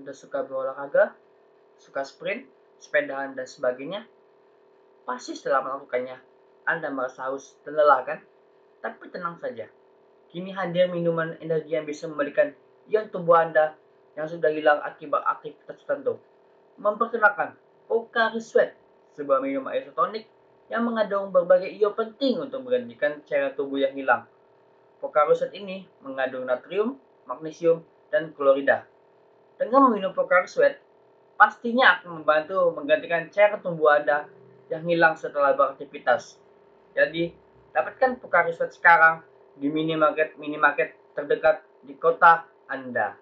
Anda suka berolahraga, suka sprint, sepedahan, dan sebagainya, pasti setelah melakukannya, Anda merasa haus dan lelah kan? Tapi tenang saja, kini hadir minuman energi yang bisa memberikan ion tubuh Anda yang sudah hilang akibat aktivitas tertentu. Memperkenalkan Pocari Sweat, sebuah minuman isotonik yang mengandung berbagai ion penting untuk menggantikan cairan tubuh yang hilang. Pocari Sweat ini mengandung natrium, magnesium, dan klorida. Dengan meminum Pocari Sweat, pastinya akan membantu menggantikan cairan tubuh Anda yang hilang setelah beraktivitas. Jadi, dapatkan Pocari Sweat sekarang di minimarket minimarket terdekat di kota Anda.